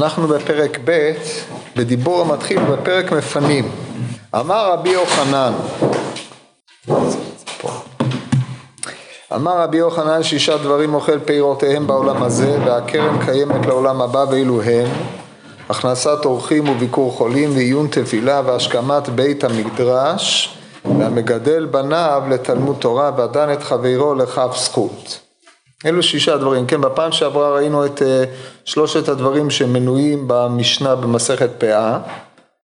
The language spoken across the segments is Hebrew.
אנחנו בפרק ב', בדיבור המתחיל בפרק מפנים. אמר רבי יוחנן, אמר רבי יוחנן שישה דברים אוכל פירותיהם בעולם הזה והקרן קיימת לעולם הבא ואילו הם הכנסת אורחים וביקור חולים ועיון תפילה והשכמת בית המדרש והמגדל בניו לתלמוד תורה ודן את חברו לכף זכות אלו שישה דברים, כן, בפעם שעברה ראינו את uh, שלושת הדברים שמנויים במשנה במסכת פאה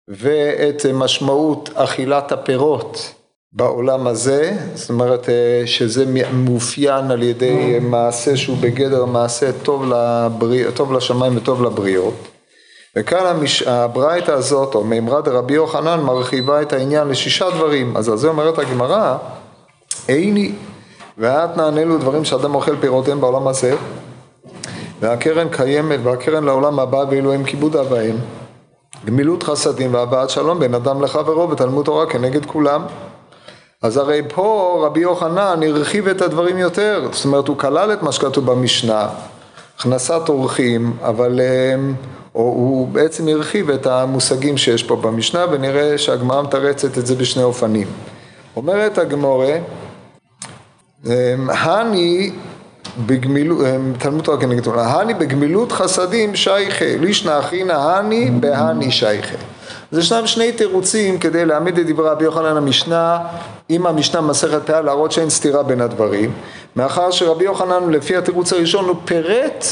ואת uh, משמעות אכילת הפירות בעולם הזה, זאת אומרת uh, שזה מאופיין על ידי מעשה שהוא בגדר מעשה טוב, לבריא, טוב לשמיים וטוב לבריות וכאן המש... הברייתא הזאת, או מימרה דרבי יוחנן, מרחיבה את העניין לשישה דברים. אז על זה אומרת הגמרא, איני ואת נעננו דברים שאדם אוכל פירותיהם בעולם הזה? והקרן קיימת והקרן לעולם הבא ואילו הם כיבוד אב ואם גמילות חסדים והבאת שלום בין אדם לחברו ותלמוד תורה כנגד כולם. אז הרי פה רבי יוחנן הרחיב את הדברים יותר. זאת אומרת הוא כלל את מה שכתוב במשנה. הכנסת אורחים אבל או הוא בעצם הרחיב את המושגים שיש פה במשנה ונראה שהגמרא מתרצת את זה בשני אופנים. אומרת הגמורה הני בגמילות, אמ, תלמוד תורה כנגד תורה, הני בגמילות חסדים שייכה, לישנא אחינא הני בהני שייכה. אז ישנם שני תירוצים כדי להעמיד את דברי רבי יוחנן המשנה עם המשנה מסכת פאה להראות שאין סתירה בין הדברים. מאחר שרבי יוחנן לפי התירוץ הראשון הוא פירט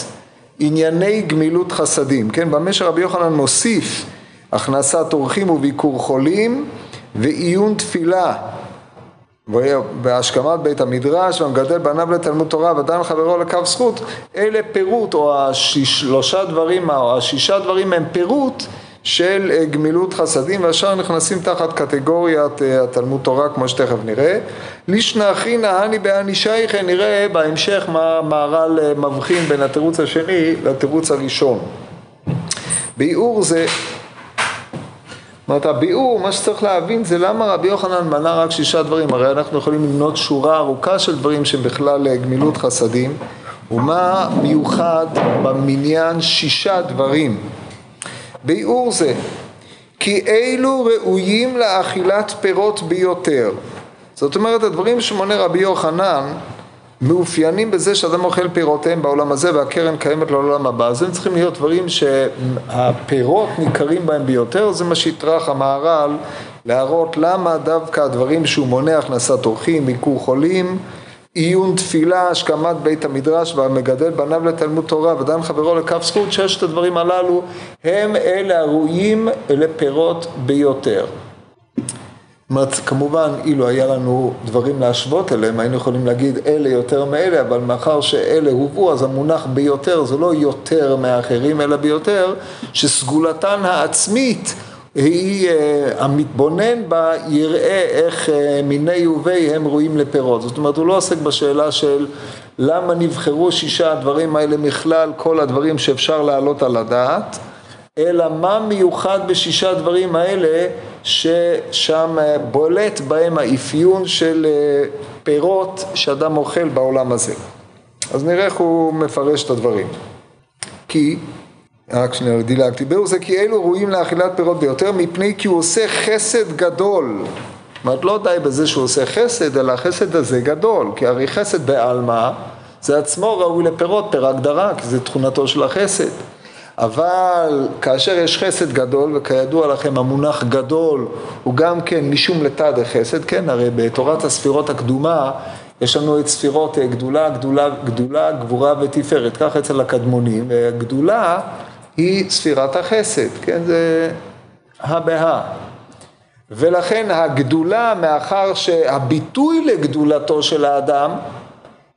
ענייני גמילות חסדים, כן? במה שרבי יוחנן מוסיף הכנסת אורחים וביקור חולים ועיון תפילה בהשכמת בית המדרש והמגדל בניו לתלמוד תורה ודן חברו לקו זכות אלה פירוט או השלושה דברים או השישה דברים הם פירוט של אה, גמילות חסדים והשאר נכנסים תחת קטגוריית אה, התלמוד תורה כמו שתכף נראה. לישנא אחינא הני בהני שייכא נראה בהמשך מה מהר"ל אה, מבחין בין התירוץ השני לתירוץ הראשון. ביאור זה אומרת, הביאור, מה שצריך להבין זה למה רבי יוחנן מנה רק שישה דברים, הרי אנחנו יכולים למנות שורה ארוכה של דברים שהם בכלל אה, גמילות חסדים, ומה מיוחד במניין שישה דברים. ביאור זה, כי אלו ראויים לאכילת פירות ביותר. זאת אומרת, הדברים שמונה רבי יוחנן מאופיינים בזה שאדם אוכל פירותיהם בעולם הזה והקרן קיימת לעולם הבא, אז הם צריכים להיות דברים שהפירות ניכרים בהם ביותר, זה מה שיטרח המהר"ל להראות למה דווקא הדברים שהוא מונה הכנסת אורחים, ביקור חולים, עיון תפילה, השכמת בית המדרש והמגדל בניו לתלמוד תורה ודן חברו לכף זכות, ששת הדברים הללו הם אלה הראויים לפירות ביותר. אומרת, כמובן, אילו היה לנו דברים להשוות אליהם, היינו יכולים להגיד אלה יותר מאלה, אבל מאחר שאלה הובאו, אז המונח ביותר זה לא יותר מאחרים, אלא ביותר, שסגולתן העצמית היא, אה, המתבונן בה יראה איך אה, מיני ובי הם ראויים לפירות. זאת אומרת, הוא לא עוסק בשאלה של למה נבחרו שישה הדברים האלה מכלל כל הדברים שאפשר להעלות על הדעת, אלא מה מיוחד בשישה הדברים האלה ששם אה, בולט בהם האפיון של אה, פירות שאדם אוכל בעולם הזה. אז נראה איך הוא מפרש את הדברים. כי, רק שנייה, דילגתי, באו זה כי אלו ראויים לאכילת פירות ביותר מפני כי הוא עושה חסד גדול. זאת אומרת, לא די בזה שהוא עושה חסד, אלא החסד הזה גדול, כי הרי חסד בעלמא זה עצמו ראוי לפירות פר הגדרה, כי זה תכונתו של החסד. אבל כאשר יש חסד גדול, וכידוע לכם המונח גדול הוא גם כן משום לתד החסד, כן, הרי בתורת הספירות הקדומה יש לנו את ספירות אה, גדולה, גדולה, גדולה, גבורה ותפארת, כך אצל הקדמונים, והגדולה היא ספירת החסד, כן, זה הא בהא. ולכן הגדולה, מאחר שהביטוי לגדולתו של האדם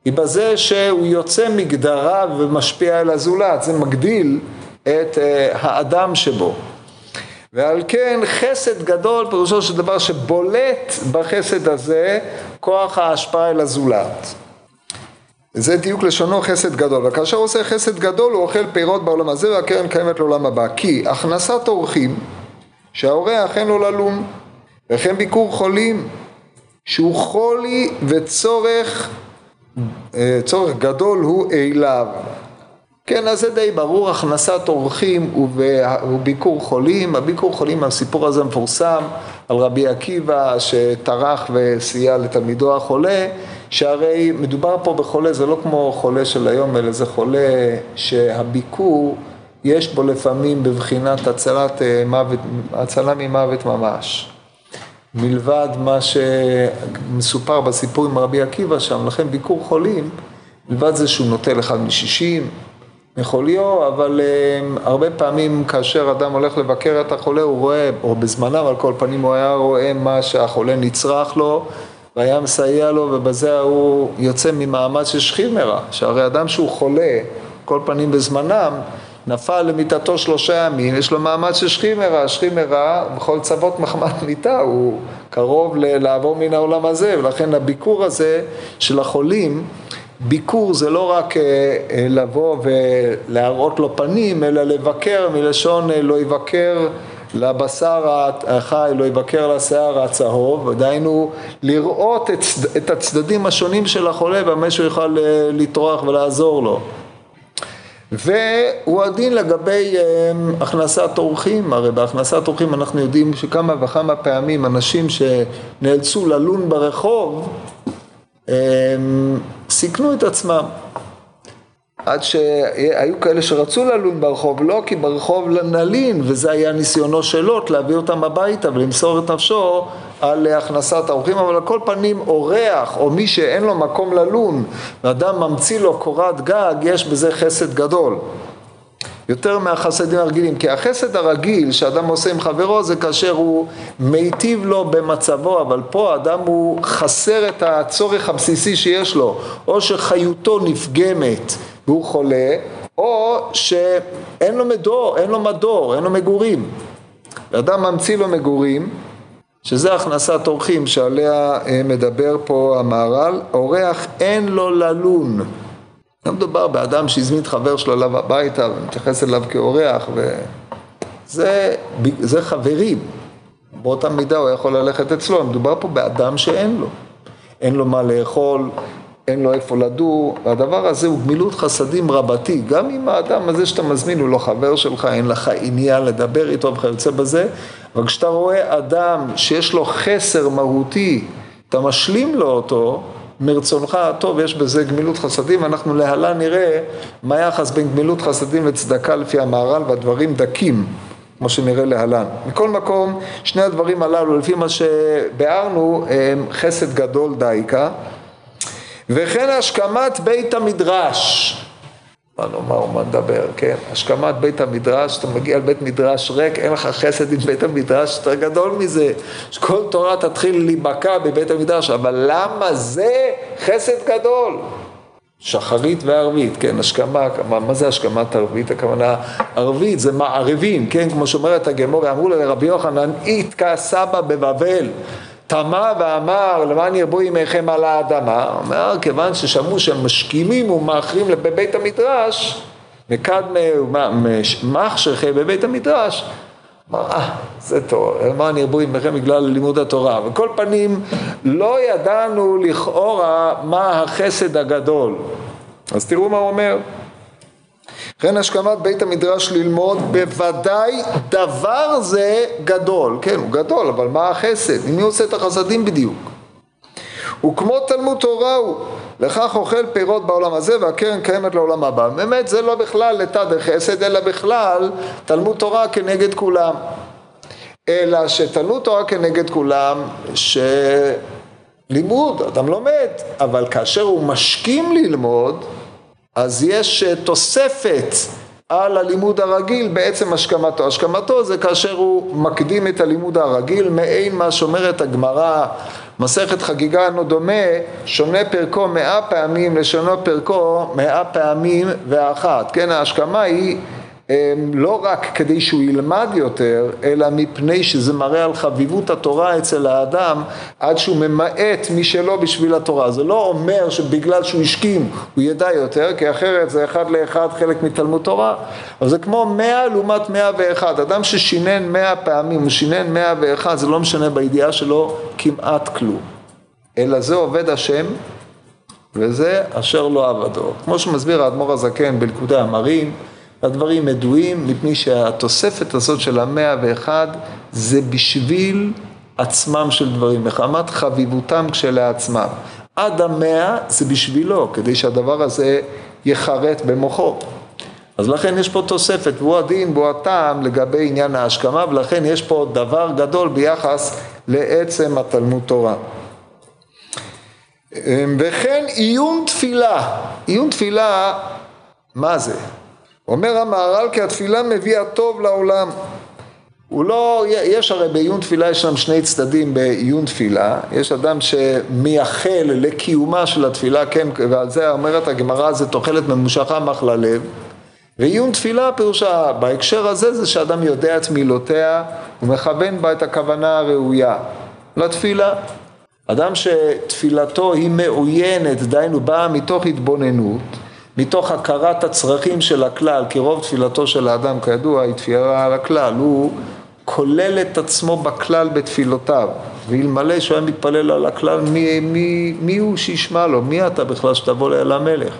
היא בזה שהוא יוצא מגדריו ומשפיע על הזולת, זה מגדיל את אה, האדם שבו. ועל כן חסד גדול פירושו של דבר שבולט בחסד הזה כוח ההשפעה אל הזולת. זה דיוק לשונו חסד גדול, וכאשר הוא עושה חסד גדול הוא אוכל פירות בעולם הזה והקרן קיימת לעולם הבא. כי הכנסת אורחים שהאורח אין לו ללום, וכן ביקור חולים שהוא חולי וצורך אה, צורך גדול הוא אליו. כן, אז זה די ברור, הכנסת אורחים וביקור חולים. הביקור חולים, הסיפור הזה מפורסם על רבי עקיבא שטרח וסייע לתלמידו החולה, שהרי מדובר פה בחולה, זה לא כמו חולה של היום, אלא זה חולה שהביקור, יש בו לפעמים בבחינת הצלת אה, מוות, הצלה ממוות ממש. מלבד מה שמסופר בסיפור עם רבי עקיבא שם, לכן ביקור חולים, מלבד זה שהוא נוטל אחד משישים, מחוליו, אבל um, הרבה פעמים כאשר אדם הולך לבקר את החולה, הוא רואה, או בזמנם על כל פנים הוא היה רואה מה שהחולה נצרך לו, והיה מסייע לו, ובזה הוא יוצא ממעמד של שכיב שהרי אדם שהוא חולה, כל פנים בזמנם, נפל למיטתו שלושה ימים, יש לו מעמד של שכיב מרע, בכל צוות מחמת מיתה, הוא קרוב לעבור מן העולם הזה, ולכן הביקור הזה של החולים ביקור זה לא רק אה, אה, לבוא ולהראות לו פנים, אלא לבקר מלשון אה, לא יבקר לבשר החי, לא יבקר לשיער הצהוב, דהיינו לראות את, את הצדדים השונים של החולה במה שהוא יוכל לטרוח ולעזור לו. והוא הדין לגבי הכנסת אורחים, הרי בהכנסת אורחים אנחנו יודעים שכמה וכמה פעמים אנשים שנאלצו ללון ברחוב סיכנו את עצמם. עד שהיו כאלה שרצו ללון ברחוב, לא כי ברחוב נלין, וזה היה ניסיונו שלו, להביא אותם הביתה ולמסור את נפשו על הכנסת האורחים, אבל על כל פנים אורח או מי שאין לו מקום ללון, ואדם ממציא לו קורת גג, יש בזה חסד גדול. יותר מהחסדים הרגילים, כי החסד הרגיל שאדם עושה עם חברו זה כאשר הוא מיטיב לו במצבו, אבל פה האדם הוא חסר את הצורך הבסיסי שיש לו, או שחיותו נפגמת והוא חולה, או שאין לו מדור, אין לו מדור, אין לו מגורים. אדם ממציא לו מגורים, שזה הכנסת אורחים שעליה אה, מדבר פה המהר"ל, אורח אין לו ללון. לא מדובר באדם שהזמין חבר שלו אליו הביתה ומתייחס אליו כאורח וזה זה חברים, באותה מידה הוא יכול ללכת אצלו, מדובר פה באדם שאין לו, אין לו מה לאכול, אין לו איפה לדור, והדבר הזה הוא גמילות חסדים רבתי, גם אם האדם הזה שאתה מזמין הוא לא חבר שלך, אין לך עניין לדבר איתו וכיוצא בזה, אבל כשאתה רואה אדם שיש לו חסר מהותי, אתה משלים לו אותו, מרצונך הטוב, יש בזה גמילות חסדים, אנחנו להלן נראה מה היחס בין גמילות חסדים לצדקה לפי המהר"ל והדברים דקים, כמו שנראה להלן. מכל מקום, שני הדברים הללו, לפי מה שביארנו, הם חסד גדול דייקה, וכן השכמת בית המדרש. מה נאמר ומה נדבר, כן? השכמת בית המדרש, אתה מגיע לבית מדרש ריק, אין לך חסד עם בית המדרש יותר גדול מזה. שכל תורה תתחיל להיבקע בבית המדרש, אבל למה זה חסד גדול? שחרית וערבית, כן, השכמה, מה, מה זה השכמת ערבית? הכוונה ערבית זה מערבים, כן, כמו שאומרת הגמור, אמרו לרבי יוחנן, איתקה סבא בבבל. תמה ואמר למען ירבו ימיכם על האדמה, אומר כיוון ששמעו שהם משכימים ומאחרים בבית המדרש, מקדמה ומחשכי בבית המדרש, אמר אה זה טוב, למען ירבו ימיכם בגלל לימוד התורה, וכל פנים לא ידענו לכאורה מה החסד הגדול, אז תראו מה הוא אומר לכן השכמת בית המדרש ללמוד בוודאי דבר זה גדול, כן הוא גדול אבל מה החסד, מי עושה את החסדים בדיוק? וכמו תלמוד תורה הוא, לכך אוכל פירות בעולם הזה והקרן קיימת לעולם הבא. באמת זה לא בכלל לתד החסד אלא בכלל תלמוד תורה כנגד כולם. אלא שתלמוד תורה כנגד כולם, שלימוד, אדם לומד, אבל כאשר הוא משכים ללמוד אז יש אה, תוספת על הלימוד הרגיל בעצם השכמתו. השכמתו זה כאשר הוא מקדים את הלימוד הרגיל, מעין מה שאומרת הגמרא, מסכת חגיגה אינו דומה, שונה פרקו מאה פעמים לשונו פרקו מאה פעמים ואחת. כן, ההשכמה היא לא רק כדי שהוא ילמד יותר, אלא מפני שזה מראה על חביבות התורה אצל האדם עד שהוא ממעט משלו בשביל התורה. זה לא אומר שבגלל שהוא השכים הוא ידע יותר, כי אחרת זה אחד לאחד חלק מתלמוד תורה. אבל זה כמו מאה לעומת מאה ואחד. אדם ששינן מאה פעמים, הוא שינן מאה ואחד, זה לא משנה בידיעה שלו כמעט כלום. אלא זה עובד השם וזה אשר לא עבדו. כמו שמסביר האדמו"ר הזקן בלכודי המרים, הדברים ידועים מפני שהתוספת הזאת של המאה ואחד זה בשביל עצמם של דברים, מחמת חביבותם כשלעצמם. עד המאה זה בשבילו, כדי שהדבר הזה יחרט במוחו. אז לכן יש פה תוספת, והוא הדין והוא הטעם לגבי עניין ההשכמה, ולכן יש פה דבר גדול ביחס לעצם התלמוד תורה. וכן עיון תפילה, עיון תפילה, מה זה? אומר המהר"ל כי התפילה מביאה טוב לעולם. הוא לא, יש הרי בעיון תפילה יש שם שני צדדים בעיון תפילה, יש אדם שמייחל לקיומה של התפילה, כן, ועל זה אומרת הגמרא זה תוחלת ממושכה מחלה לב, ועיון תפילה פירושה בהקשר הזה זה שאדם יודע את מילותיה ומכוון בה את הכוונה הראויה לתפילה. אדם שתפילתו היא מעוינת, דהיינו באה מתוך התבוננות, מתוך הכרת הצרכים של הכלל, כי רוב תפילתו של האדם כידוע היא תפילה על הכלל, הוא כולל את עצמו בכלל בתפילותיו, ואלמלא שהוא היה מתפלל על הכלל, מי, מי, מי הוא שישמע לו? מי אתה בכלל שתבוא אל המלך?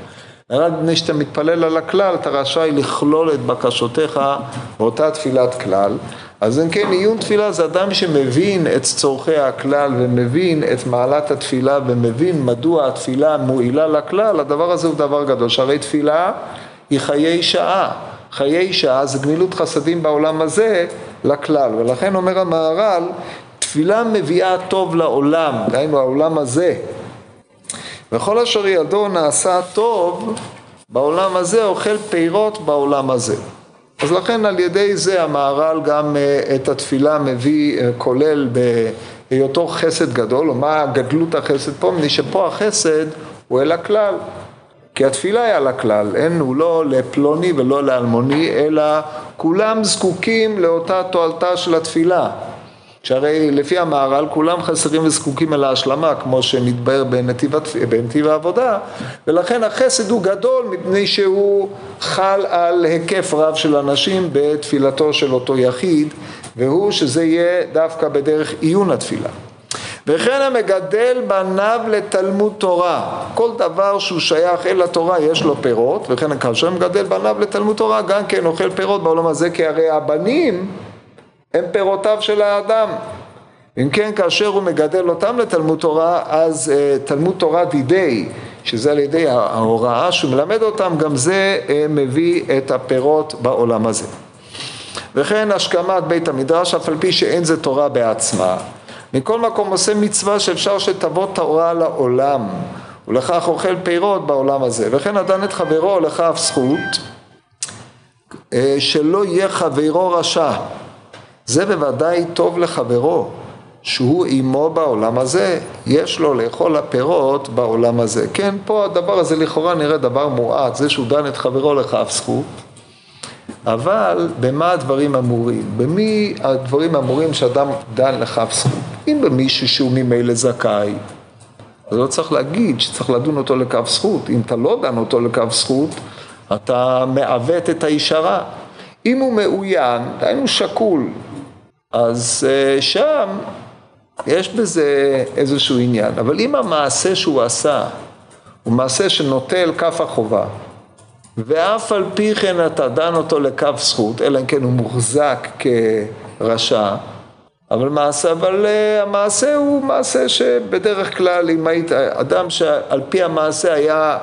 רק מפני שאתה מתפלל על הכלל, אתה רשאי לכלול את בקשותיך באותה תפילת כלל. אז אם כן, עיון תפילה זה אדם שמבין את צורכי הכלל ומבין את מעלת התפילה ומבין מדוע התפילה מועילה לכלל, הדבר הזה הוא דבר גדול. שהרי תפילה היא חיי שעה. חיי שעה זה גמילות חסדים בעולם הזה לכלל, ולכן אומר המהר"ל, תפילה מביאה טוב לעולם, דהיינו העולם הזה. וכל אשר ידו נעשה טוב בעולם הזה, אוכל פירות בעולם הזה. אז לכן על ידי זה המהר"ל גם אה, את התפילה מביא, אה, כולל בהיותו חסד גדול, או מה גדלות החסד פה, מפני שפה החסד הוא אל הכלל. כי התפילה היא על הכלל, אין, הוא לא לפלוני ולא לאלמוני, אלא כולם זקוקים לאותה תועלתה של התפילה. שהרי לפי המהר"ל כולם חסרים וזקוקים אל ההשלמה, כמו שמתבהר בנתיב, בנתיב העבודה, ולכן החסד הוא גדול מפני שהוא חל על היקף רב של אנשים בתפילתו של אותו יחיד, והוא שזה יהיה דווקא בדרך עיון התפילה. וכן המגדל בניו לתלמוד תורה. כל דבר שהוא שייך אל התורה יש לו פירות, וכן כאשר מגדל בניו לתלמוד תורה גם כן אוכל פירות בעולם הזה, כי הרי הבנים הם פירותיו של האדם. אם כן, כאשר הוא מגדל אותם לתלמוד תורה, אז uh, תלמוד תורה דידי, שזה על ידי ההוראה שהוא מלמד אותם, גם זה uh, מביא את הפירות בעולם הזה. וכן השכמת בית המדרש, אף על פי שאין זה תורה בעצמה. מכל מקום עושה מצווה שאפשר שתבוא תורה לעולם, ולכך אוכל פירות בעולם הזה. וכן נתן את חברו לכף זכות, אה, שלא יהיה חברו רשע. זה בוודאי טוב לחברו, שהוא עמו בעולם הזה, יש לו לאכול הפירות בעולם הזה. כן, פה הדבר הזה לכאורה נראה דבר מועט, זה שהוא דן את חברו לכף זכות, אבל במה הדברים אמורים? במי הדברים אמורים שאדם דן לכף זכות? אם במישהו שהוא ממילא זכאי, אז לא צריך להגיד שצריך לדון אותו לכף זכות. אם אתה לא דן אותו לכף זכות, אתה מעוות את הישרה. אם הוא מאוין, דהיינו שקול, אז אה, שם יש בזה איזשהו עניין. אבל אם המעשה שהוא עשה הוא מעשה שנוטה אל כף החובה, ואף על פי כן אתה דן אותו לכף זכות, אלא אם כן הוא מוחזק כרשע, אבל, מעשה, אבל uh, המעשה הוא מעשה שבדרך כלל אם היית אדם שעל פי המעשה היה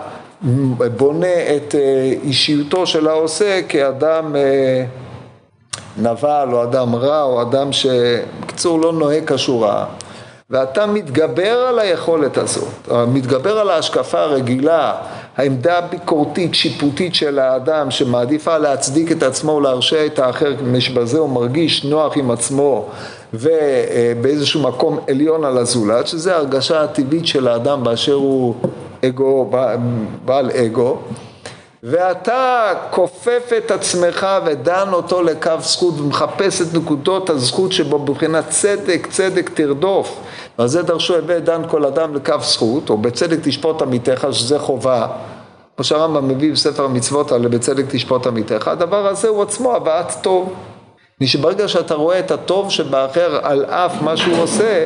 בונה את uh, אישיותו של העושה כאדם uh, נבל או אדם רע או אדם שבקיצור לא נוהג כשורה ואתה מתגבר על היכולת הזאת, מתגבר על ההשקפה הרגילה, העמדה הביקורתית, שיפוטית של האדם שמעדיפה להצדיק את עצמו ולהרשע את האחר מפני שבזה הוא מרגיש נוח עם עצמו ובאיזשהו מקום עליון על הזולת, שזה ההרגשה הטבעית של האדם באשר הוא אגו, בעל אגו, ואתה כופף את עצמך ודן אותו לקו זכות ומחפש את נקודות הזכות שבו בבחינת צדק, צדק תרדוף. ועל זה דרשו הווה דן כל אדם לקו זכות, או בצדק תשפוט עמיתך, שזה חובה. כמו שהרמב"ם מביא בספר המצוות האלה, בצדק תשפוט עמיתך, הדבר הזה הוא עצמו הבאת טוב. שברגע שאתה רואה את הטוב שבאחר על אף מה שהוא עושה,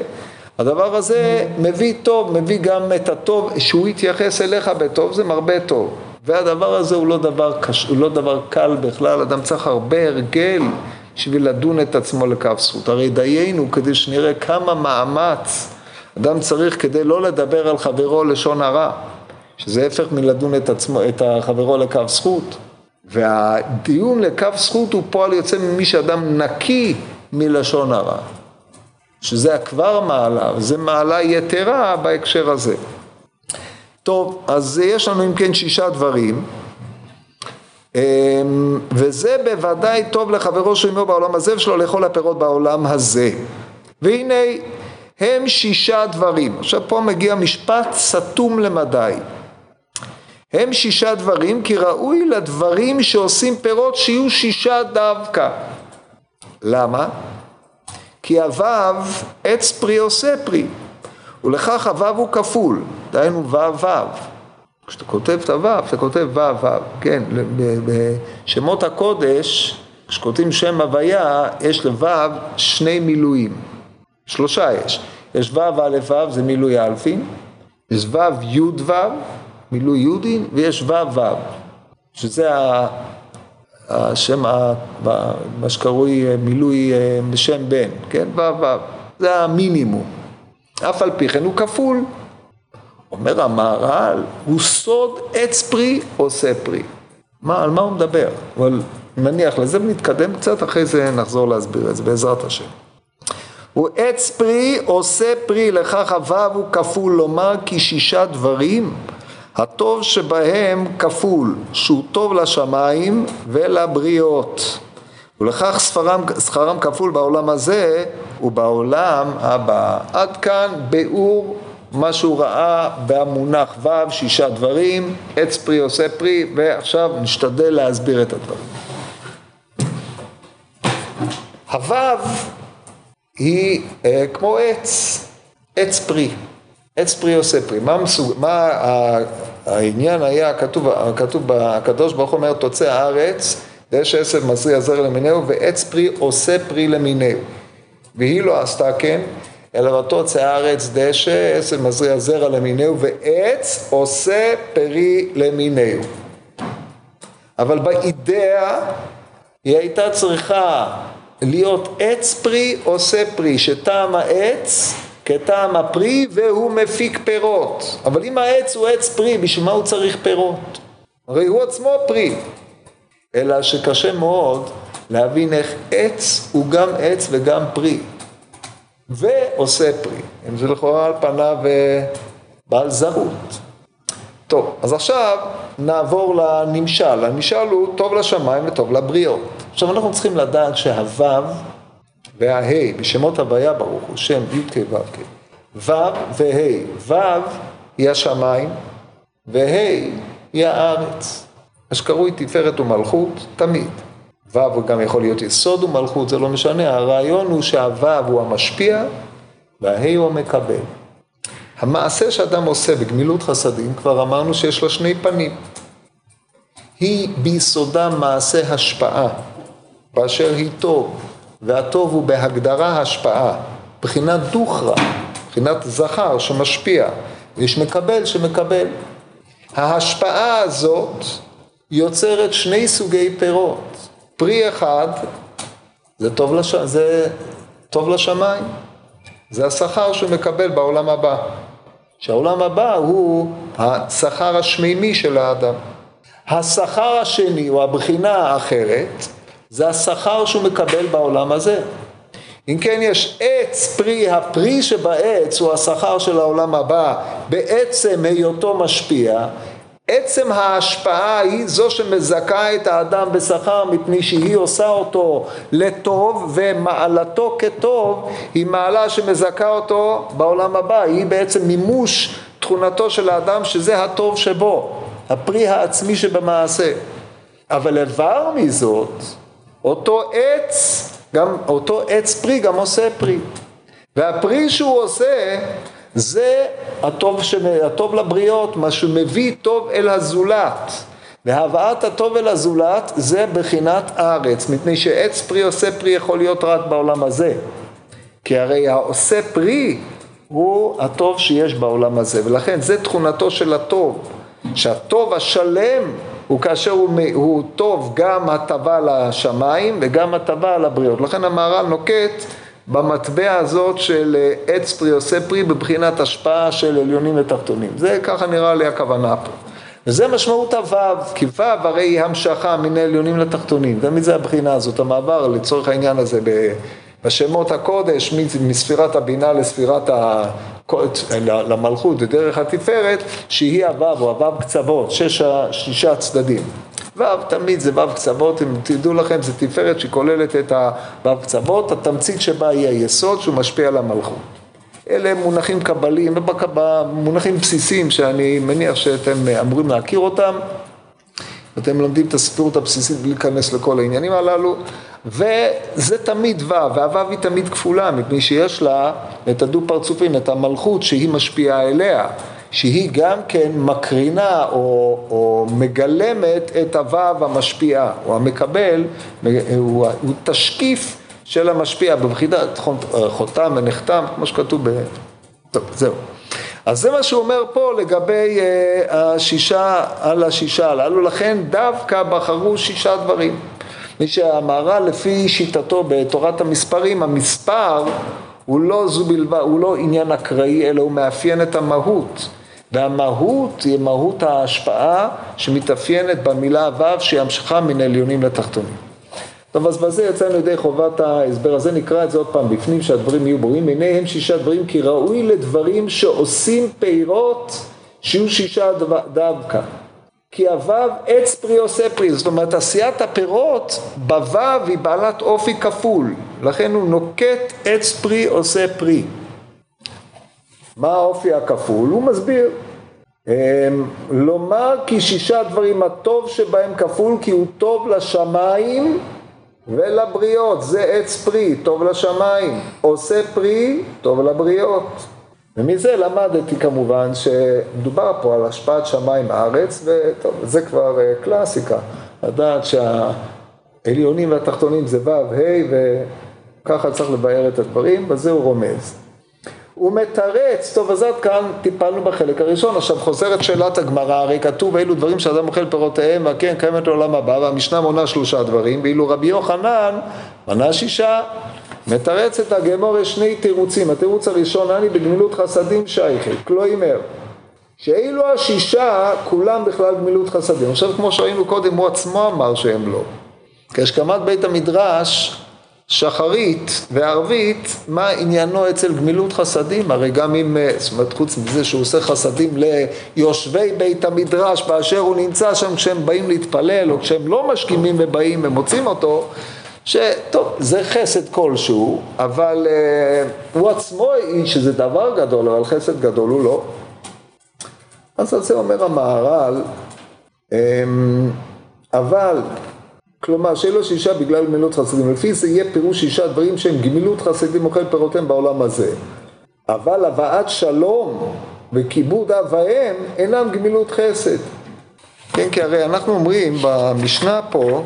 הדבר הזה מביא טוב, מביא גם את הטוב, שהוא יתייחס אליך בטוב, זה מרבה טוב. והדבר הזה הוא לא דבר, קש, הוא לא דבר קל בכלל, אדם צריך הרבה הרגל בשביל לדון את עצמו לכף זכות. הרי דיינו כדי שנראה כמה מאמץ אדם צריך כדי לא לדבר על חברו לשון הרע, שזה הפך מלדון את, עצמו, את חברו לכף זכות. והדיון לכף זכות הוא פועל יוצא ממי שאדם נקי מלשון הרע. שזה כבר מעלה, וזה מעלה יתרה בהקשר הזה. טוב, אז יש לנו אם כן שישה דברים, אמ, וזה בוודאי טוב לחברו שעמו בעולם הזה ושלו לאכול הפירות בעולם הזה. והנה הם שישה דברים. עכשיו פה מגיע משפט סתום למדי. הם שישה דברים כי ראוי לדברים שעושים פירות שיהיו שישה דווקא. למה? כי הוו עץ פרי עושה פרי, ולכך הוו הוא כפול, דהיינו וו וו. כשאתה כותב את הוו, אתה כותב וו וו, כן, בשמות הקודש, כשכותבים שם הוויה, יש לוו שני מילואים, שלושה יש. יש וו א' וו, זה מילוי אלפין, יש וו י' וו, מילוי יודין, ויש וו וו, שזה השם, מה שקרוי אה, מילוי אה, בשם בן, כן? ו' ו', זה המינימום. אף על פי כן הוא כפול. אומר המהר"ל, הוא סוד עץ פרי עושה פרי. מה, על מה הוא מדבר? אבל נניח לזה ונתקדם קצת, אחרי זה נחזור להסביר את זה, בעזרת השם. הוא עץ פרי עושה פרי, לכך הוו הוא כפול, לומר כי שישה דברים הטוב שבהם כפול, שהוא טוב לשמיים ולבריות. ולכך ספרם, שכרם כפול בעולם הזה ובעולם הבא. עד כאן ביאור מה שהוא ראה במונח ו', שישה דברים, עץ פרי עושה פרי, ועכשיו נשתדל להסביר את הדברים. הו' היא אה, כמו עץ, עץ פרי. עץ פרי עושה פרי. מה, מסוג, מה העניין היה, כתוב, כתוב, הקדוש ברוך הוא אומר, תוצא הארץ, דשא עשב מזריע זר למיניהו, ועץ פרי עושה פרי למיניהו. והיא לא עשתה כן, אלא ותוצא הארץ דשא, עשב מזריע זרע למיניהו, ועץ עושה פרי למיניהו. אבל באידאה היא הייתה צריכה להיות עץ פרי עושה פרי, שטעם העץ כטעם הפרי והוא מפיק פירות. אבל אם העץ הוא עץ פרי, בשביל מה הוא צריך פירות? הרי הוא עצמו פרי. אלא שקשה מאוד להבין איך עץ הוא גם עץ וגם פרי. ועושה פרי. אם זה לכאורה על פניו אה, בעל זרות. טוב, אז עכשיו נעבור לנמשל. הנמשל הוא טוב לשמיים וטוב לבריות. עכשיו אנחנו צריכים לדעת שהוו והה' בשמות הוויה ברוך הוא, שם י"ק ו"ק. ו' וה', ו' היא השמיים, וה' היא הארץ. מה שקרוי תפארת ומלכות, תמיד. ו' גם יכול להיות יסוד ומלכות, זה לא משנה, הרעיון הוא שהו' הוא המשפיע והה' הוא המקבל. המעשה שאדם עושה בגמילות חסדים, כבר אמרנו שיש לה שני פנים. היא ביסודה מעשה השפעה, באשר היא טוב, והטוב הוא בהגדרה השפעה, בחינת דוכרא, בחינת זכר שמשפיע, ויש מקבל שמקבל. ההשפעה הזאת יוצרת שני סוגי פירות. פרי אחד זה טוב, לש... זה טוב לשמיים, זה השכר שהוא מקבל בעולם הבא. שהעולם הבא הוא השכר השמימי של האדם. השכר השני, או הבחינה האחרת, זה השכר שהוא מקבל בעולם הזה. אם כן יש עץ פרי, הפרי שבעץ הוא השכר של העולם הבא בעצם היותו משפיע, עצם ההשפעה היא זו שמזכה את האדם בשכר מפני שהיא עושה אותו לטוב ומעלתו כטוב היא מעלה שמזכה אותו בעולם הבא, היא בעצם מימוש תכונתו של האדם שזה הטוב שבו, הפרי העצמי שבמעשה. אבל איבר מזאת אותו עץ, גם אותו עץ פרי גם עושה פרי. והפרי שהוא עושה זה הטוב, ש... הטוב לבריות, מה שמביא טוב אל הזולת. והבאת הטוב אל הזולת זה בחינת הארץ, מפני שעץ פרי עושה פרי יכול להיות רק בעולם הזה. כי הרי העושה פרי הוא הטוב שיש בעולם הזה, ולכן זה תכונתו של הטוב, שהטוב השלם הוא כאשר הוא, הוא טוב גם הטבה לשמיים וגם הטבה לבריות. לכן המהר"ל נוקט במטבע הזאת של אה, עץ פרי עושה פרי בבחינת השפעה של עליונים ותחתונים. זה ככה נראה לי הכוונה פה. וזה משמעות הוו, כי וו הרי היא המשכה מן העליונים לתחתונים. תמיד זה הבחינה הזאת, המעבר לצורך העניין הזה בשמות הקודש, מספירת הבינה לספירת ה... למלכות ודרך התפארת, שהיא הוו או הוו קצוות, שש, שישה הצדדים. ו' תמיד זה ו' קצוות, אם תדעו לכם, זה תפארת שכוללת את הו' קצוות, התמצית שבה היא היסוד שהוא משפיע על המלכות. אלה מונחים קבליים, מונחים בסיסיים שאני מניח שאתם אמורים להכיר אותם. אתם לומדים את הספירות הבסיסית בלי להיכנס לכל העניינים הללו, וזה תמיד ו', והו' היא תמיד כפולה, מפני שיש לה את הדו-פרצופים, את המלכות שהיא משפיעה אליה. שהיא גם כן מקרינה או, או מגלמת את הוו המשפיעה, או המקבל, הוא, הוא תשקיף של המשפיע בבחינת חותם ונחתם, כמו שכתוב ב... טוב, זהו. אז זה מה שהוא אומר פה לגבי uh, השישה על השישה הללו, לכן דווקא בחרו שישה דברים. מי שהמהר"ל לפי שיטתו בתורת המספרים, המספר הוא לא זו בלבד, הוא לא עניין אקראי, אלא הוא מאפיין את המהות. והמהות היא מהות ההשפעה שמתאפיינת במילה ו' שהיא המשכה מן עליונים לתחתונים. טוב, אז בזה יצאנו ידי חובת ההסבר הזה, נקרא את זה עוד פעם בפנים שהדברים יהיו ברורים. הנה הם שישה דברים כי ראוי לדברים שעושים פירות שיהיו שישה דווקא. כי הוו עץ פרי עושה פרי, זאת אומרת עשיית הפירות בוו היא בעלת אופי כפול, לכן הוא נוקט עץ פרי עושה פרי. מה האופי הכפול? הוא מסביר. אמ, לומר כי שישה דברים הטוב שבהם כפול כי הוא טוב לשמיים ולבריות, זה עץ פרי, טוב לשמיים, עושה פרי, טוב לבריות. ומזה למדתי כמובן שדובר פה על השפעת שמיים הארץ, וטוב, זה כבר אה, קלאסיקה, לדעת שהעליונים והתחתונים זה ו', ה', וככה צריך לבאר את הדברים, בזה הוא רומז. הוא מתרץ, טוב אז עד כאן טיפלנו בחלק הראשון, עכשיו חוזרת שאלת הגמרא, הרי כתוב אילו דברים שאדם אוכל פירותיהם והקרן קיימת לעולם הבא, והמשנה מונה שלושה דברים, ואילו רבי יוחנן מנה שישה, מתרץ את הגמור שני תירוצים, התירוץ הראשון, אני בגמילות חסדים שייכת, כלומר, שאילו השישה כולם בכלל גמילות חסדים, עכשיו כמו שראינו קודם, הוא עצמו אמר שהם לא, כשקמת בית המדרש שחרית וערבית, מה עניינו אצל גמילות חסדים? הרי גם אם, אה, זאת אומרת, חוץ מזה שהוא עושה חסדים ליושבי בית המדרש באשר הוא נמצא שם כשהם באים להתפלל, או כשהם לא משכימים ובאים ומוצאים אותו, שטוב, זה חסד כלשהו, אבל uh, הוא עצמו איש שזה דבר גדול, אבל חסד גדול הוא לא. אז על זה אומר המהר"ל, um, אבל כלומר שאלו שישה בגלל גמילות חסדים. לפי זה יהיה פירוש שישה דברים שהם גמילות חסדים אוכל פירותיהם בעולם הזה. אבל הבאת שלום וכיבוד אב ואם אינם גמילות חסד. כן, כי הרי אנחנו אומרים במשנה פה,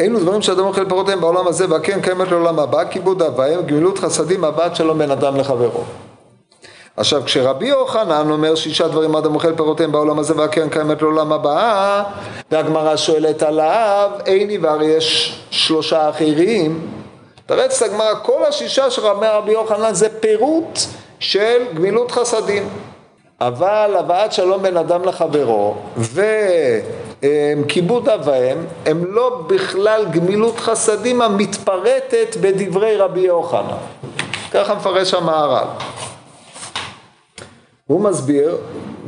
אלו דברים שאדם אוכל פירותיהם בעולם הזה והקרן קיימת לעולם הבא, כיבוד אב ואם, גמילות חסדים, הבאת שלום בין אדם לחברו. עכשיו כשרבי יוחנן אומר שישה דברים אדם אוכל פירותיהם בעולם הזה והקרן קיימת לעולם הבא והגמרא שואלת עליו איני והרי יש שלושה אחרים תרץ את הגמרא כל השישה שאומר רבי יוחנן זה פירוט של גמילות חסדים אבל הבאת שלום בין אדם לחברו וכיבוד אב ואם הם לא בכלל גמילות חסדים המתפרטת בדברי רבי יוחנן ככה מפרש המהר"ל הוא מסביר,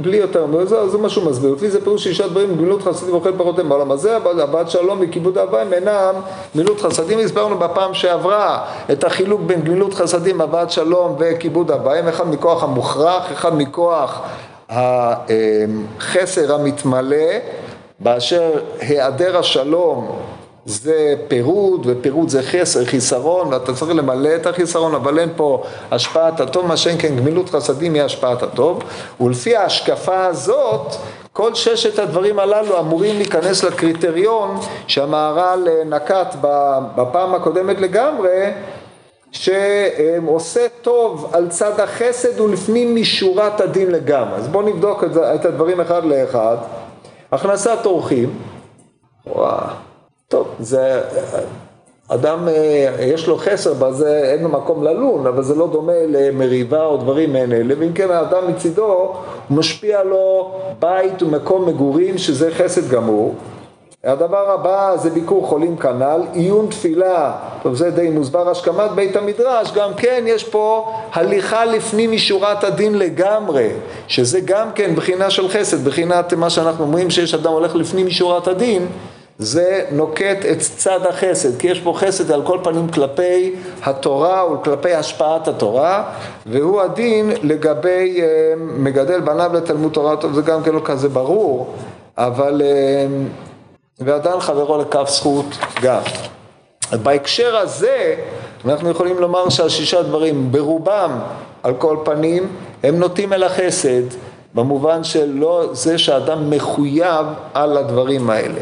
בלי יותר מזה, זה, מה שהוא מסביר. לפי זה פירוש שישה דברים, גמילות חסדים ואוכל פרותיהם בעולם הזה, הבעת שלום וכיבוד אביים אינם גמילות חסדים. הסברנו בפעם שעברה את החילוק בין גמילות חסדים, הבעת שלום וכיבוד אביים, אחד מכוח המוכרח, אחד מכוח החסר המתמלא, באשר היעדר השלום זה פירוד, ופירוד זה חסר, חיסרון, ואתה צריך למלא את החיסרון, אבל אין פה השפעת הטוב, מה שאין כן גמילות חסדים היא השפעת הטוב, ולפי ההשקפה הזאת, כל ששת הדברים הללו אמורים להיכנס לקריטריון שהמהר"ל נקט בפעם הקודמת לגמרי, שעושה טוב על צד החסד ולפנים משורת הדין לגמרי. אז בואו נבדוק את הדברים אחד לאחד. הכנסת אורחים, וואו, טוב, זה, אדם אה, יש לו חסר בזה, אין לו מקום ללון, אבל זה לא דומה למריבה או דברים מעין אלה, ואם כן האדם מצידו, הוא משפיע לו בית ומקום מגורים שזה חסד גמור. הדבר הבא זה ביקור חולים כנ"ל, עיון תפילה, טוב זה די מוסבר, השכמת בית המדרש, גם כן יש פה הליכה לפנים משורת הדין לגמרי, שזה גם כן בחינה של חסד, בחינת מה שאנחנו אומרים שיש אדם הולך לפנים משורת הדין, זה נוקט את צד החסד, כי יש פה חסד על כל פנים כלפי התורה וכלפי השפעת התורה, והוא הדין לגבי אה, מגדל בניו לתלמוד תורה, טוב זה גם כן לא כזה ברור, אבל ואדם חברו לכף זכות גם. בהקשר הזה אנחנו יכולים לומר שהשישה דברים ברובם על כל פנים הם נוטים אל החסד במובן של לא זה שאדם מחויב על הדברים האלה.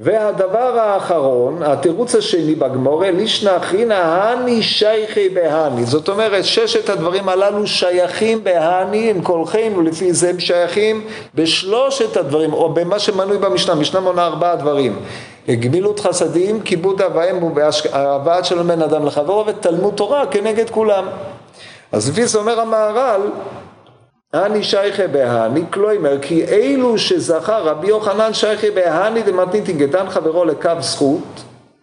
והדבר האחרון, התירוץ השני בגמורה, לישנא אחרינא הני שייכי בהני. זאת אומרת, ששת הדברים הללו שייכים בהני, עם קולכם, ולפי זה הם שייכים בשלושת הדברים, או במה שמנוי במשנה, משנה מונה ארבעה דברים. גמילות חסדים, כיבוד אב ואם והבאת שלום בין אדם לחברו, ותלמוד תורה כנגד כולם. אז לפי זה אומר המהר"ל, אני שייכי בהני, כלומר כי אילו שזכה רבי יוחנן שייכי בהני דמתניתין גדן חברו לקו זכות,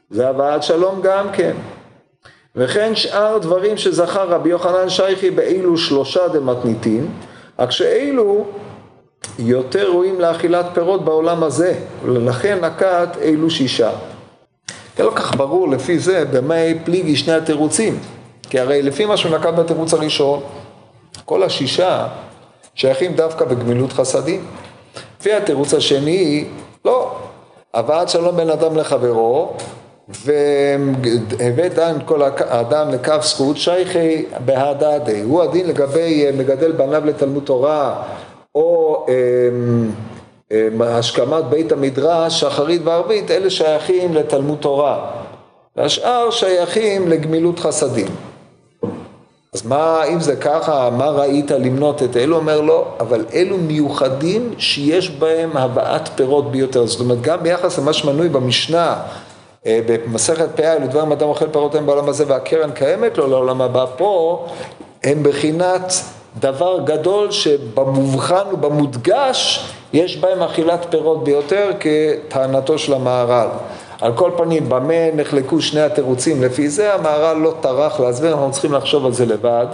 זה הבאת שלום גם כן. וכן שאר דברים שזכה רבי יוחנן שייכי באילו שלושה דמתניתין, רק שאילו יותר ראויים לאכילת פירות בעולם הזה, ולכן נקט אילו שישה. זה לא כך ברור לפי זה במה פליגי שני התירוצים, כי הרי לפי מה שהוא נקט בתירוץ הראשון, כל השישה שייכים דווקא בגמילות חסדים. לפי התירוץ השני, לא. הבאת שלום בין אדם לחברו, והבאת דן כל האדם לכף זכות, שייכי בהדדי. הוא הדין לגבי אה, מגדל בניו לתלמוד תורה, או אמ, אמ, השכמת בית המדרש, שחרית וערבית, אלה שייכים לתלמוד תורה. והשאר שייכים לגמילות חסדים. אז מה, אם זה ככה, מה ראית למנות את אלו? אומר לא, אבל אלו מיוחדים שיש בהם הבאת פירות ביותר. זאת אומרת, גם ביחס למה שמנוי במשנה, אה, במסכת פאה, אלו דברים אדם אוכל פירות הם בעולם הזה והקרן קיימת לו לעולם הבא, פה הם בחינת דבר גדול שבמובחן ובמודגש יש בהם אכילת פירות ביותר כטענתו של המהר"ל. על כל פנים, במה נחלקו שני התירוצים? לפי זה המהר"ל לא טרח להסביר, אנחנו צריכים לחשוב על זה לבד,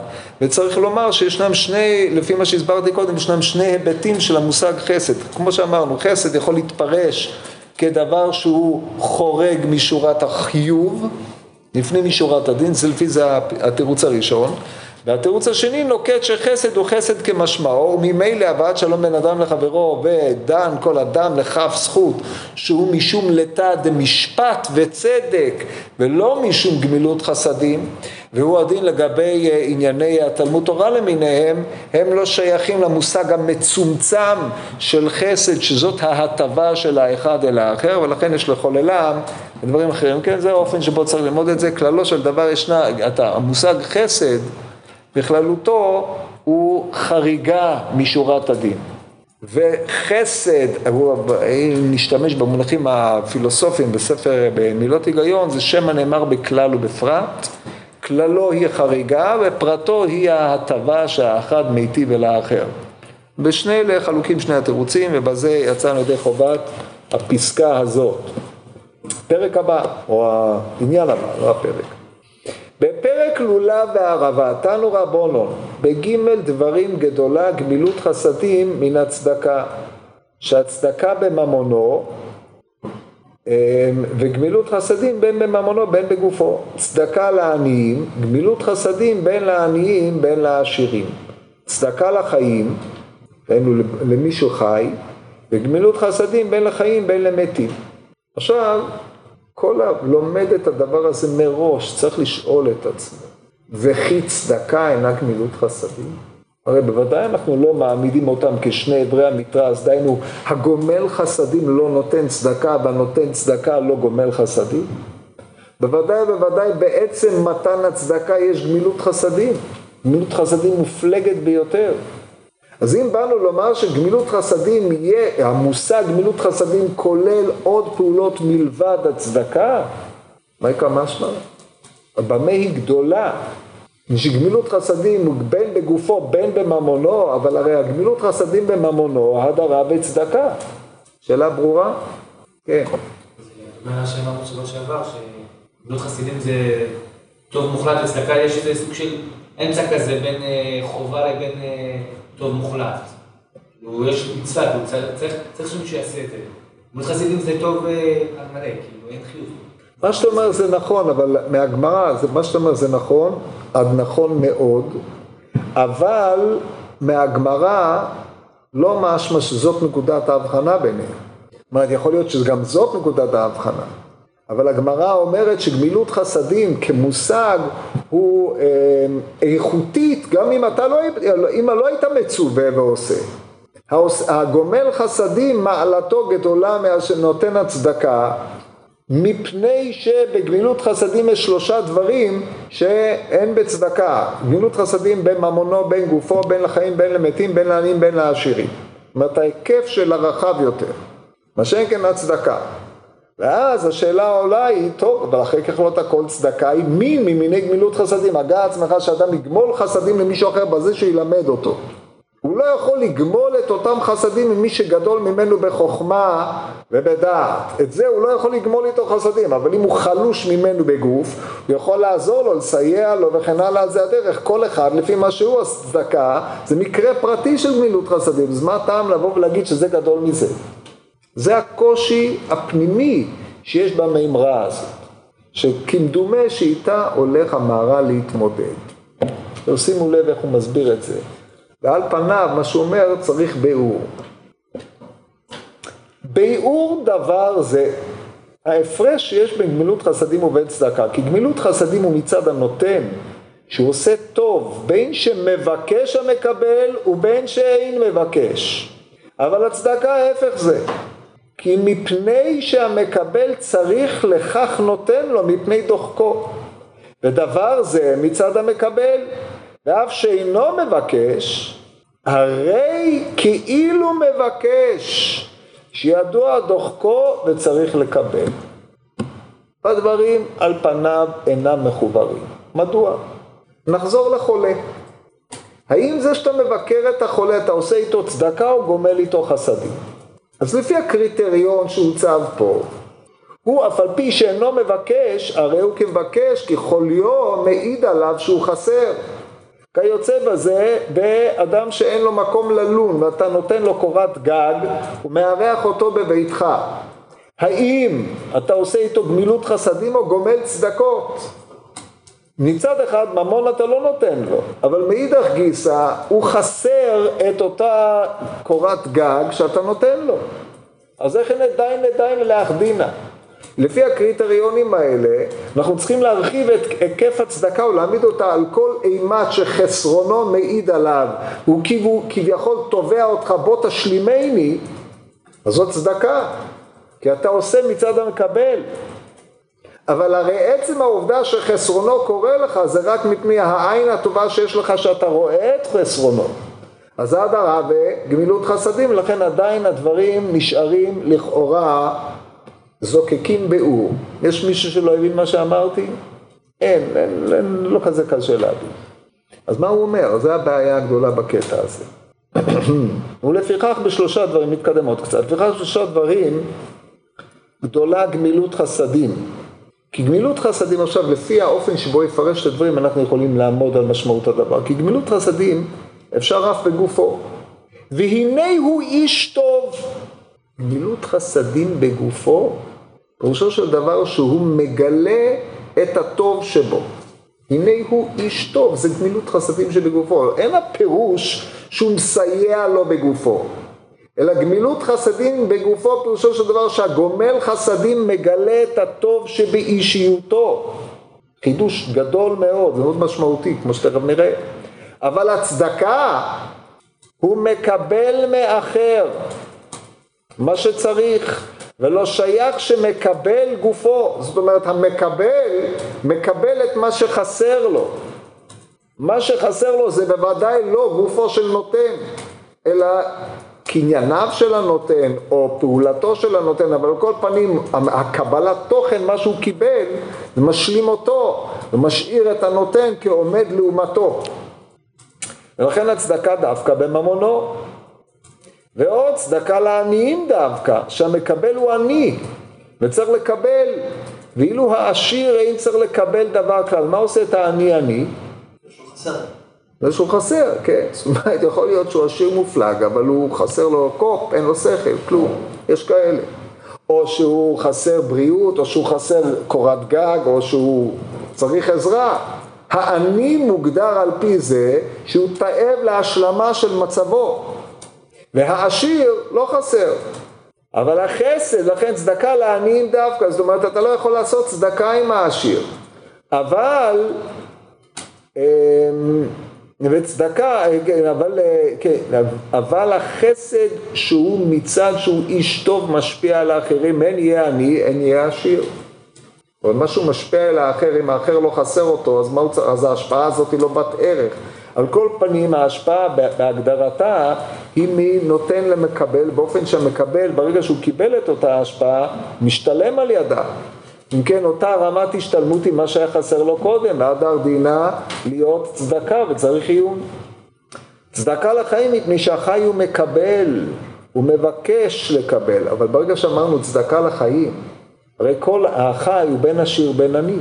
וצריך לומר שישנם שני, לפי מה שהסברתי קודם, ישנם שני היבטים של המושג חסד. כמו שאמרנו, חסד יכול להתפרש כדבר שהוא חורג משורת החיוב, לפני משורת הדין, זה לפי זה התירוץ הראשון. והתירוץ השני נוקט שחסד הוא חסד כמשמעו, וממילא הבאת שלום בין אדם לחברו ודן כל אדם לכף זכות, שהוא משום לתא דמשפט וצדק ולא משום גמילות חסדים, והוא הדין לגבי אה, ענייני התלמוד תורה למיניהם, הם לא שייכים למושג המצומצם של חסד, שזאת ההטבה של האחד אל האחר, ולכן יש לחוללם ודברים אחרים. כן, זה האופן שבו צריך ללמוד את זה. כללו של דבר ישנה, המושג חסד בכללותו הוא חריגה משורת הדין. וחסד, אם נשתמש במונחים הפילוסופיים בספר במילות היגיון, זה שם הנאמר בכלל ובפרט. כללו היא חריגה ופרטו היא ההטבה שהאחד מיטיב אל האחר. בשני אלה חלוקים שני התירוצים ובזה יצאנו ידי חובת הפסקה הזאת. פרק הבא, או העניין הבא, לא הפרק. בפרק לולב וערבה, תנו רבונו, בגימל דברים גדולה גמילות חסדים מן הצדקה, שהצדקה בממונו אמ, וגמילות חסדים בין בממונו בין בגופו. צדקה לעניים, גמילות חסדים בין לעניים בין לעשירים. צדקה לחיים, בין למי שחי, וגמילות חסדים בין לחיים בין למתים. עכשיו, כל הלומד את הדבר הזה מראש צריך לשאול את עצמו, וכי צדקה אינה גמילות חסדים? הרי בוודאי אנחנו לא מעמידים אותם כשני אברי המתרס, דהיינו הגומל חסדים לא נותן צדקה והנותן צדקה לא גומל חסדים. בוודאי ובוודאי בעצם מתן הצדקה יש גמילות חסדים. גמילות חסדים מופלגת ביותר. אז אם באנו לומר שגמילות חסדים יהיה, המושג גמילות חסדים כולל עוד פעולות מלבד הצדקה, מה יקרה משמע? במה היא גדולה? שגמילות חסדים בין בגופו בין בממונו, אבל הרי הגמילות חסדים בממונו, הדרה וצדקה. שאלה ברורה? כן. מה שאמרנו שבוע שעבר, שגמילות חסידים זה טוב מוחלט לצדקה, יש איזה סוג של אמצע כזה בין אה, חובה לבין אה, טוב מוחלט. כאילו, יש מצווה, כאילו, צריך שמישהו יעשה את זה. גמילות חסידים זה טוב אה, על מלא, כאילו אין חיוב. מה שאתה אומר זה נכון, אבל מהגמרא, מה שאתה אומר זה נכון, עד נכון מאוד, אבל מהגמרא לא משמע שזאת נקודת ההבחנה ביניהם. זאת אומרת, יכול להיות שגם זאת נקודת ההבחנה, אבל הגמרא אומרת שגמילות חסדים כמושג הוא אה, איכותית, גם אם אתה לא, אם לא היית מצווה ועושה. הגומל חסדים מעלתו גדולה מאשר נותן הצדקה, מפני שבגמילות חסדים יש שלושה דברים שאין בצדקה. גמילות חסדים בין ממונו, בין גופו, בין לחיים, בין למתים, בין לעניים, בין לעשירים. זאת אומרת ההיקף של הרחב יותר. מה שאין כן הצדקה. ואז השאלה העולה היא, טוב, אבל אחרי ככלות הכל צדקה היא מין ממיני גמילות חסדים. הגה עצמך שאדם יגמול חסדים למישהו אחר בזה שילמד אותו. הוא לא יכול לגמול את אותם חסדים ממי שגדול ממנו בחוכמה ובדעת. את זה הוא לא יכול לגמול איתו חסדים, אבל אם הוא חלוש ממנו בגוף, הוא יכול לעזור לו, לסייע לו וכן הלאה, זה הדרך. כל אחד לפי מה שהוא הצדקה, זה מקרה פרטי של גמילות חסדים. אז מה הטעם לבוא ולהגיד שזה גדול מזה? זה הקושי הפנימי שיש במימרה הזאת, שכמדומה שאיתה הולך המהר"ל להתמודד. שימו לב איך הוא מסביר את זה. ועל פניו מה שהוא אומר צריך ביאור. ביאור דבר זה ההפרש שיש בין גמילות חסדים ובין צדקה, כי גמילות חסדים הוא מצד הנותן, שהוא עושה טוב בין שמבקש המקבל ובין שאין מבקש. אבל הצדקה ההפך זה, כי מפני שהמקבל צריך לכך נותן לו מפני דוחקו. ודבר זה מצד המקבל ואף שאינו מבקש, הרי כאילו מבקש, שידוע דוחקו וצריך לקבל. הדברים על פניו אינם מחוברים. מדוע? נחזור לחולה. האם זה שאתה מבקר את החולה, אתה עושה איתו צדקה או גומל איתו חסדים? אז לפי הקריטריון שהוצב פה, הוא אף על פי שאינו מבקש, הרי הוא כמבקש, כי חוליו מעיד עליו שהוא חסר. כיוצא בזה באדם שאין לו מקום ללון ואתה נותן לו קורת גג ומארח אותו בביתך האם אתה עושה איתו גמילות חסדים או גומל צדקות? מצד אחד ממון אתה לא נותן לו, אבל מאידך גיסא הוא חסר את אותה קורת גג שאתה נותן לו. אז איך נדיין נדיין להכדינה? לפי הקריטריונים האלה, אנחנו צריכים להרחיב את היקף הצדקה ולהעמיד אותה על כל אימת שחסרונו מעיד עליו, הוא כביכול תובע אותך בוא תשלימני, אז זאת צדקה, כי אתה עושה מצד המקבל. אבל הרי עצם העובדה שחסרונו קורה לך זה רק מפני העין הטובה שיש לך שאתה רואה את חסרונו. אז עד הרבה גמילות חסדים, לכן עדיין הדברים נשארים לכאורה זוקקים באור. יש מישהו שלא הבין מה שאמרתי? אין, אין, אין, לא כזה קשה להבין. אז מה הוא אומר? זו הבעיה הגדולה בקטע הזה. ולפיכך בשלושה דברים, נתקדם עוד קצת, לפיכך בשלושה דברים גדולה גמילות חסדים. כי גמילות חסדים עכשיו, לפי האופן שבו יפרש את הדברים, אנחנו יכולים לעמוד על משמעות הדבר. כי גמילות חסדים אפשר אף בגופו. והנה הוא איש טוב. גמילות חסדים בגופו פירושו של דבר שהוא מגלה את הטוב שבו. הנה הוא איש טוב, זה גמילות חסדים שבגופו. אין הפירוש שהוא מסייע לו בגופו. אלא גמילות חסדים בגופו פירושו של דבר שהגומל חסדים מגלה את הטוב שבאישיותו. חידוש גדול מאוד, זה מאוד משמעותי, כמו שתכף נראה. אבל הצדקה, הוא מקבל מאחר מה שצריך. ולא שייך שמקבל גופו, זאת אומרת המקבל, מקבל את מה שחסר לו. מה שחסר לו זה בוודאי לא גופו של נותן, אלא קנייניו של הנותן או פעולתו של הנותן, אבל על כל פנים הקבלת תוכן, מה שהוא קיבל, זה משלים אותו ומשאיר את הנותן כעומד לעומתו. ולכן הצדקה דווקא בממונו. ועוד צדקה לעניים דווקא, שהמקבל הוא עני וצריך לקבל, ואילו העשיר אין צריך לקבל דבר כלל. מה עושה את העני עני? זה שהוא חסר, כן. זאת אומרת, יכול להיות שהוא עשיר מופלג, אבל הוא חסר לו קופ, אין לו שכל, כלום. יש כאלה. או שהוא חסר בריאות, או שהוא חסר קורת גג, או שהוא צריך עזרה. העני מוגדר על פי זה שהוא תאב להשלמה של מצבו. והעשיר לא חסר. אבל החסד, לכן צדקה לעניים דווקא, זאת אומרת אתה לא יכול לעשות צדקה עם העשיר. אבל אמ, וצדקה, אבל, כן, אבל החסד שהוא מצד שהוא איש טוב משפיע על האחרים, אין יהיה עני, אין יהיה עשיר. אבל משהו משפיע על האחר, אם האחר לא חסר אותו, אז, מה הוא, אז ההשפעה הזאת היא לא בת ערך. על כל פנים ההשפעה בהגדרתה היא מנותן למקבל, באופן שהמקבל ברגע שהוא קיבל את אותה השפעה, משתלם על ידה. אם כן, אותה רמת השתלמות היא מה שהיה חסר לו קודם, והדר דינה להיות צדקה וצריך עיון. צדקה לחיים מפני שהחי הוא מקבל, הוא מבקש לקבל, אבל ברגע שאמרנו צדקה לחיים, הרי כל החי הוא בין עשיר בין עני.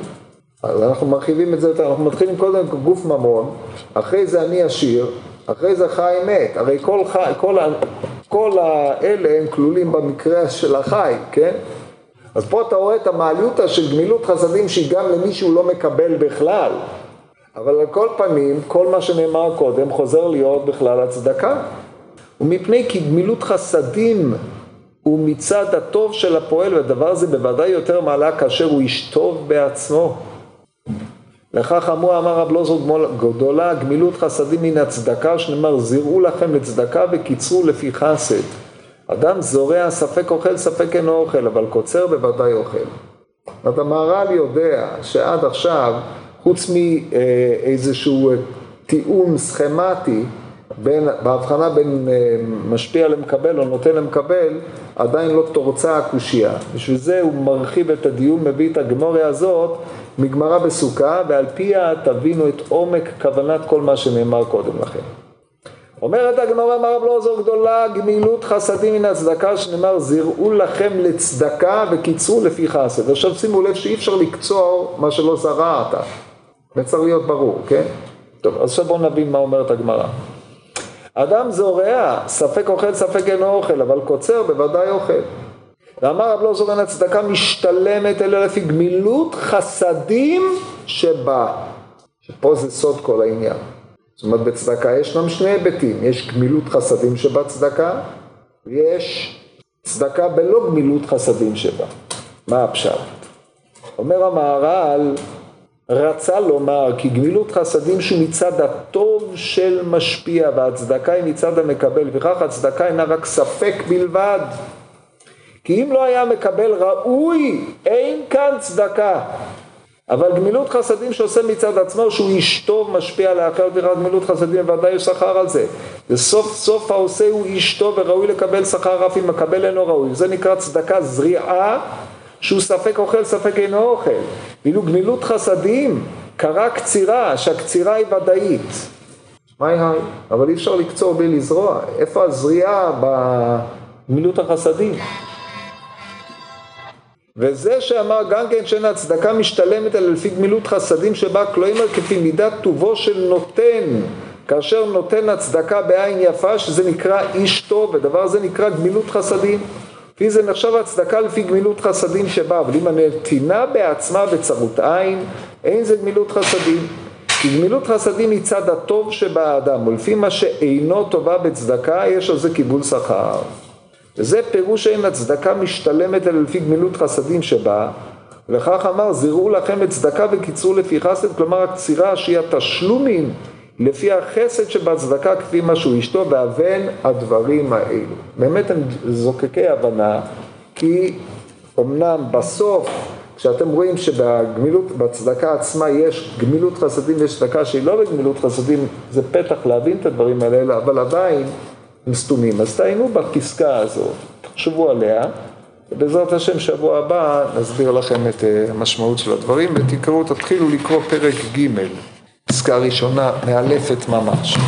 אז אנחנו מרחיבים את זה יותר, אנחנו מתחילים קודם גוף ממון, אחרי זה אני עשיר, אחרי זה חי מת, הרי כל, חי, כל, כל האלה הם כלולים במקרה של החי, כן? אז פה אתה רואה את המעליותא של גמילות חסדים שהיא גם למי שהוא לא מקבל בכלל. אבל על כל פנים, כל מה שנאמר קודם חוזר להיות בכלל הצדקה. ומפני כי גמילות חסדים הוא מצד הטוב של הפועל, והדבר הזה בוודאי יותר מעלה כאשר הוא איש טוב בעצמו. לכך אמרו אמר רב לוזור גדולה גמילות חסדים מן הצדקה, שנאמר זירעו לכם לצדקה וקיצרו לפי חסד. אדם זורע ספק אוכל ספק אינו אוכל, אבל קוצר בוודאי אוכל. זאת המהר"ל יודע שעד עכשיו, חוץ מאיזשהו טיעון סכמטי, בין, בהבחנה בין אה, משפיע למקבל או נותן למקבל, עדיין לא תורצה הקושייה. בשביל זה הוא מרחיב את הדיון, מביא את הגמוריה הזאת מגמרא בסוכה, ועל פיה תבינו את עומק כוונת כל מה שנאמר קודם לכן. אומרת הגמרא, אמר רב לעזור גדולה, גמילות חסדים מן הצדקה, שנאמר, זירעו לכם לצדקה וקיצרו לפי חסד. עכשיו שימו לב שאי אפשר לקצור מה שלא זרעת. זה צריך להיות ברור, כן? טוב, אז עכשיו בואו נבין מה אומרת הגמרא. אדם זורע, ספק אוכל, ספק אינו אוכל, אבל קוצר בוודאי אוכל. ואמר רב לא זורן הצדקה משתלמת אלא לפי גמילות חסדים שבה. שפה זה סוד כל העניין. זאת אומרת בצדקה ישנם שני היבטים, יש גמילות חסדים שבצדקה ויש צדקה בלא גמילות חסדים שבה. מה הפשט? אומר המהר"ל, רצה לומר כי גמילות חסדים שהוא מצד הטוב של משפיע והצדקה היא מצד המקבל, וכך הצדקה אינה רק ספק בלבד. כי אם לא היה מקבל ראוי, אין כאן צדקה. אבל גמילות חסדים שעושה מצד עצמו, שהוא איש טוב, משפיע לאחר דירת גמילות חסדים, ודאי יש שכר על זה. וסוף סוף העושה הוא איש טוב וראוי לקבל שכר אף אם מקבל אינו ראוי. זה נקרא צדקה זריעה, שהוא ספק אוכל, ספק אינו אוכל. ואילו גמילות חסדים, קרה קצירה, שהקצירה היא ודאית. מה היא? אבל אי אפשר לקצור בלי לזרוע. איפה הזריעה בגמילות החסדים? וזה שאמר גם כן שאין הצדקה משתלמת אלא לפי גמילות חסדים שבה כלומר כפי מידת טובו של נותן כאשר נותן הצדקה בעין יפה שזה נקרא איש טוב ודבר זה נקרא גמילות חסדים. לפי זה נחשב הצדקה לפי גמילות חסדים שבה אבל אם הנתינה בעצמה בצרות עין אין זה גמילות חסדים. כי גמילות חסדים היא צד הטוב שבאדם ולפי מה שאינו טובה בצדקה יש על זה קיבול שכר וזה פירוש אין הצדקה משתלמת אלא לפי גמילות חסדים שבה, וכך אמר זירו לכם את צדקה וקיצרו לפי חסד, כלומר הקצירה שהיא התשלומים לפי החסד שבצדקה כפי מה שהוא אשתו, ואבן הדברים האלו. באמת הם זוקקי הבנה, כי אמנם בסוף, כשאתם רואים שבגמילות, בצדקה עצמה יש גמילות חסדים ויש צדקה שהיא לא בגמילות חסדים, זה פתח להבין את הדברים האלה, אבל עדיין סתומים. אז תעיינו בפסקה הזאת, תחשבו עליה, ובעזרת השם שבוע הבא נסביר לכם את אה, המשמעות של הדברים ותקראו, תתחילו לקרוא פרק ג', פסקה ראשונה, מאלפת ממש.